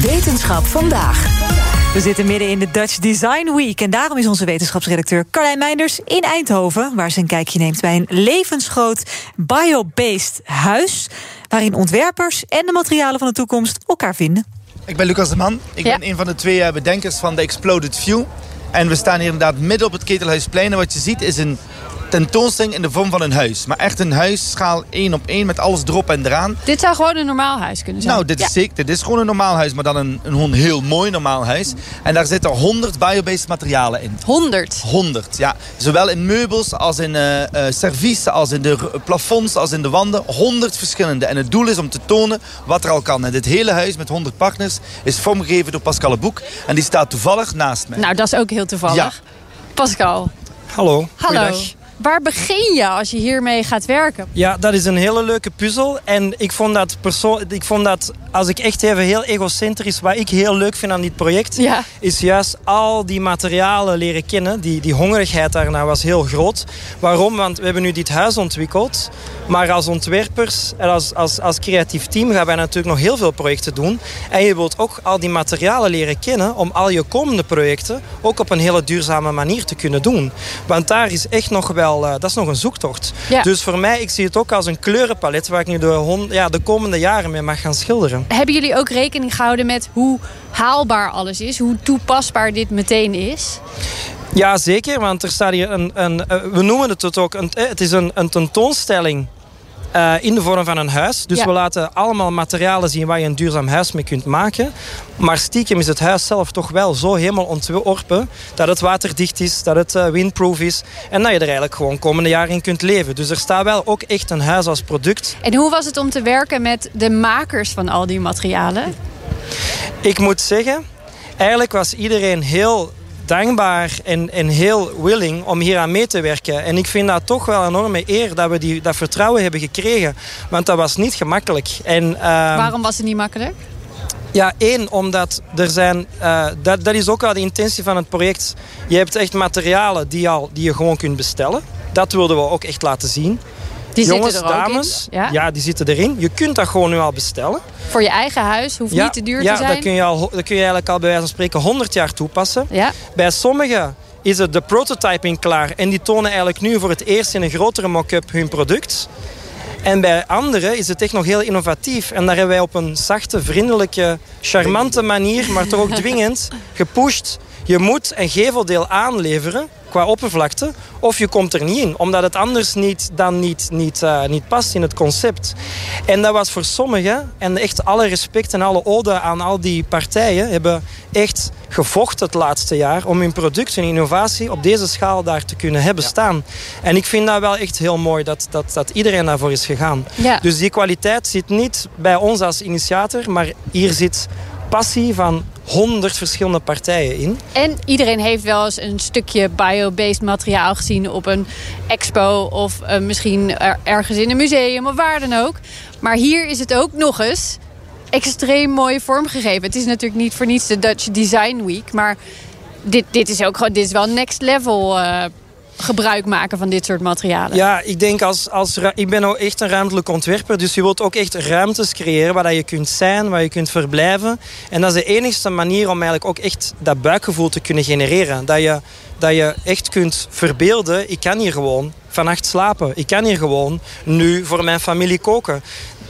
Wetenschap vandaag. We zitten midden in de Dutch Design Week. En daarom is onze wetenschapsredacteur Carlijn Meinders in Eindhoven... waar ze een kijkje neemt bij een levensgroot biobased huis... waarin ontwerpers en de materialen van de toekomst elkaar vinden. Ik ben Lucas de Man. Ik Ja. ben een van de twee eh, bedenkers van de Exploded View. En we staan hier inderdaad midden op het Ketelhuisplein. En wat je ziet is een tentoonstelling in de vorm van een huis. Maar echt een huis, schaal één op één, met alles erop en eraan. Dit zou gewoon een normaal huis kunnen zijn. Nou, dit is zeker. Dit is gewoon een normaal huis, maar dan een, een heel mooi normaal huis. En daar zitten 100 biobased materialen in. 100. 100, ja. Zowel in meubels als in eh eh, servies, als in de plafonds, als in de wanden. 100 verschillende. En het doel is om te tonen wat er al kan. En dit hele huis met 100 partners is vormgegeven door Pascal Boek. En die staat toevallig naast mij. Nou, dat is ook heel toevallig. Ja. Pascal, Hallo, hallo. goeiedag. Waar begin je als je hiermee gaat werken? Ja, dat is een hele leuke puzzel. En ik vond dat, perso ik vond dat als ik echt even heel egocentrisch... wat ik heel leuk vind aan dit project... Ja. is juist al die materialen leren kennen. Die, die hongerigheid daarna was heel groot. Waarom? Want we hebben nu dit huis ontwikkeld. Maar als ontwerpers en als, als, als creatief team gaan wij natuurlijk nog heel veel projecten doen. En je wilt ook al die materialen leren kennen... om al je komende projecten ook op een hele duurzame manier te kunnen doen. Want daar is echt nog wel... eh, dat is nog een zoektocht. Ja. Dus voor mij, ik zie het ook als een kleurenpalet... waar ik nu de, ja, de komende jaren mee mag gaan schilderen. Hebben jullie ook rekening gehouden met hoe haalbaar alles is? Hoe toepasbaar dit meteen is? Ja, zeker. Want er staat hier een... een eh, we noemen het het ook... Een, eh, het is een, een tentoonstelling eh, in de vorm van een huis. Dus Ja. we laten allemaal materialen zien waar je een duurzaam huis mee kunt maken. Maar stiekem is het huis zelf toch wel zo helemaal ontworpen... dat het waterdicht is, dat het eh, windproof is... en dat je er eigenlijk gewoon komende jaren in kunt leven. Dus er staat wel ook echt een huis als product. En hoe was het om te werken met de makers van al die materialen? Ik moet zeggen, eigenlijk was iedereen heel dankbaar en, en heel willing om hier aan mee te werken. En ik vind dat toch wel een enorme eer dat we die, dat vertrouwen hebben gekregen. Want dat was niet gemakkelijk. En, ehm, Waarom was het niet makkelijk? ja, één, omdat er zijn... eh, dat, dat is ook wel de intentie van het project. Je hebt echt materialen die, al, die je gewoon kunt bestellen. Dat wilden we ook echt laten zien. Die Jongens, zitten er ook dames, in. Ja? die zitten erin. Je kunt dat gewoon nu al bestellen. Voor je eigen huis, hoeft niet te duur ja, te zijn. dat kun, je al, dat kun je eigenlijk al bij wijze van spreken 100 jaar toepassen. Ja. Bij sommigen is het de prototyping klaar en die tonen eigenlijk nu voor het eerst in een grotere mock-up hun product. En bij anderen is het echt nog heel innovatief. En daar hebben wij op een zachte, vriendelijke, charmante manier, maar toch ook dwingend, gepusht. Je moet een geveldeel aanleveren qua oppervlakte, of je komt er niet in, omdat het anders niet, dan niet, niet, eh, niet past in het concept. En dat was voor sommigen, en echt alle respect en alle ode aan al die partijen, hebben echt gevochten het laatste jaar om hun product en innovatie op deze schaal daar te kunnen hebben staan. En ik vind dat wel echt heel mooi dat, dat, dat iedereen daarvoor is gegaan. Ja. Dus die kwaliteit zit niet bij ons als initiator, maar hier zit passie van honderd verschillende partijen in. En iedereen heeft wel eens een stukje bio-based materiaal gezien op een expo of eh, misschien er- ergens in een museum of waar dan ook. Maar hier is het ook nog eens extreem mooi vormgegeven. Het is natuurlijk niet voor niets de Dutch Design Week, maar dit, dit is ook gewoon dit is wel next level eh, gebruik maken van dit soort materialen. Ja, ik denk als, als ik ben ook echt een ruimtelijk ontwerper, dus je wilt ook echt ruimtes creëren waar je kunt zijn, waar je kunt verblijven. En dat is de enigste manier om eigenlijk ook echt dat buikgevoel te kunnen genereren. Dat je, dat je echt kunt verbeelden, ik kan hier gewoon vannacht slapen. Ik kan hier gewoon nu voor mijn familie koken.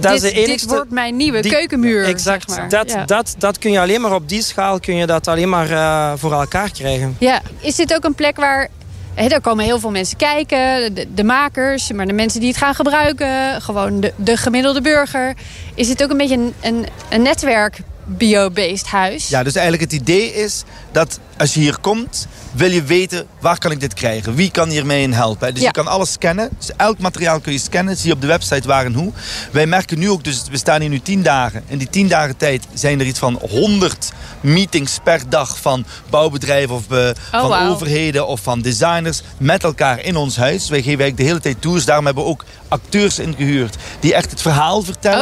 Dat dit, is de dit wordt mijn nieuwe die- keukenmuur. Exact. zeg maar. dat, Ja. dat, dat kun je alleen maar op die schaal kun je dat alleen maar eh, voor elkaar krijgen. Ja, is dit ook een plek waar... Daar komen heel veel mensen kijken, de, makers, maar de mensen die het gaan gebruiken, gewoon de, de gemiddelde burger. Is dit ook een beetje een, een netwerk bio-based huis. Ja, dus eigenlijk het idee is dat als je hier komt, wil je weten waar kan ik dit krijgen? Wie kan hiermee in helpen? Dus Ja. je kan alles scannen. Dus elk materiaal kun je scannen. Zie je op de website waar en hoe. Wij merken nu ook, dus we staan hier nu 10 dagen. In die 10 dagen tijd zijn er iets van 100 meetings per dag van bouwbedrijven of eh, van wauw. overheden of van designers met elkaar in ons huis. Wij geven eigenlijk de hele tijd tours. Daarom hebben we ook acteurs ingehuurd die echt het verhaal vertellen.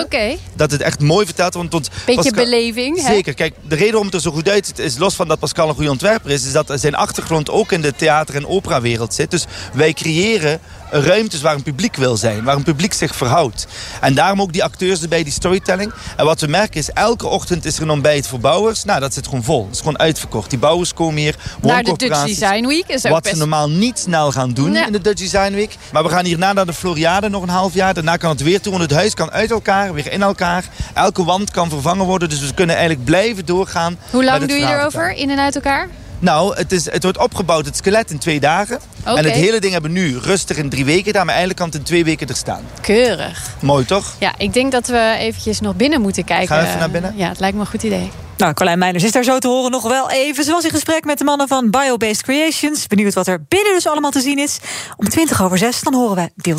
Dat het echt mooi vertelt. Want, want beetje Pascal- beleving. Zeker. Kijk, de reden waarom het er zo goed uitziet is los van dat Pascal een goede ontwerper is, is dat zijn achtergrond ook in de theater- en operawereld zit. Dus wij creëren ruimtes waar een publiek wil zijn, waar een publiek zich verhoudt. En daarom ook die acteurs erbij, die storytelling. En wat we merken is, elke ochtend is er een ontbijt voor bouwers. Nou, dat zit gewoon vol. Dat is gewoon uitverkocht. Die bouwers komen hier, Naar de Dutch. Design Week is ook Wat best... ze normaal niet snel gaan doen Nee. in de Dutch Design Week. Maar we gaan hierna naar de Floriade nog een half jaar. Daarna kan het weer toe. Want het huis kan uit elkaar, weer in elkaar. Elke wand kan vervangen worden. Dus we kunnen eigenlijk blijven doorgaan. Hoe lang doe je erover? In en uit elkaar? Nou, het, is, het wordt opgebouwd, het skelet, in twee dagen. En het hele ding hebben we nu rustig in drie weken. Daar, maar eigenlijk kan het in twee weken er staan. Keurig. Mooi toch? Ja, ik denk dat we eventjes nog binnen moeten kijken. Gaan we even naar binnen? Ja, het lijkt me een goed idee. Nou, Carlijn Meijners is daar zo te horen nog wel even. Ze was in gesprek met de mannen van Biobased Creations. Benieuwd wat er binnen dus allemaal te zien is. Om 20 over 6, dan horen we deel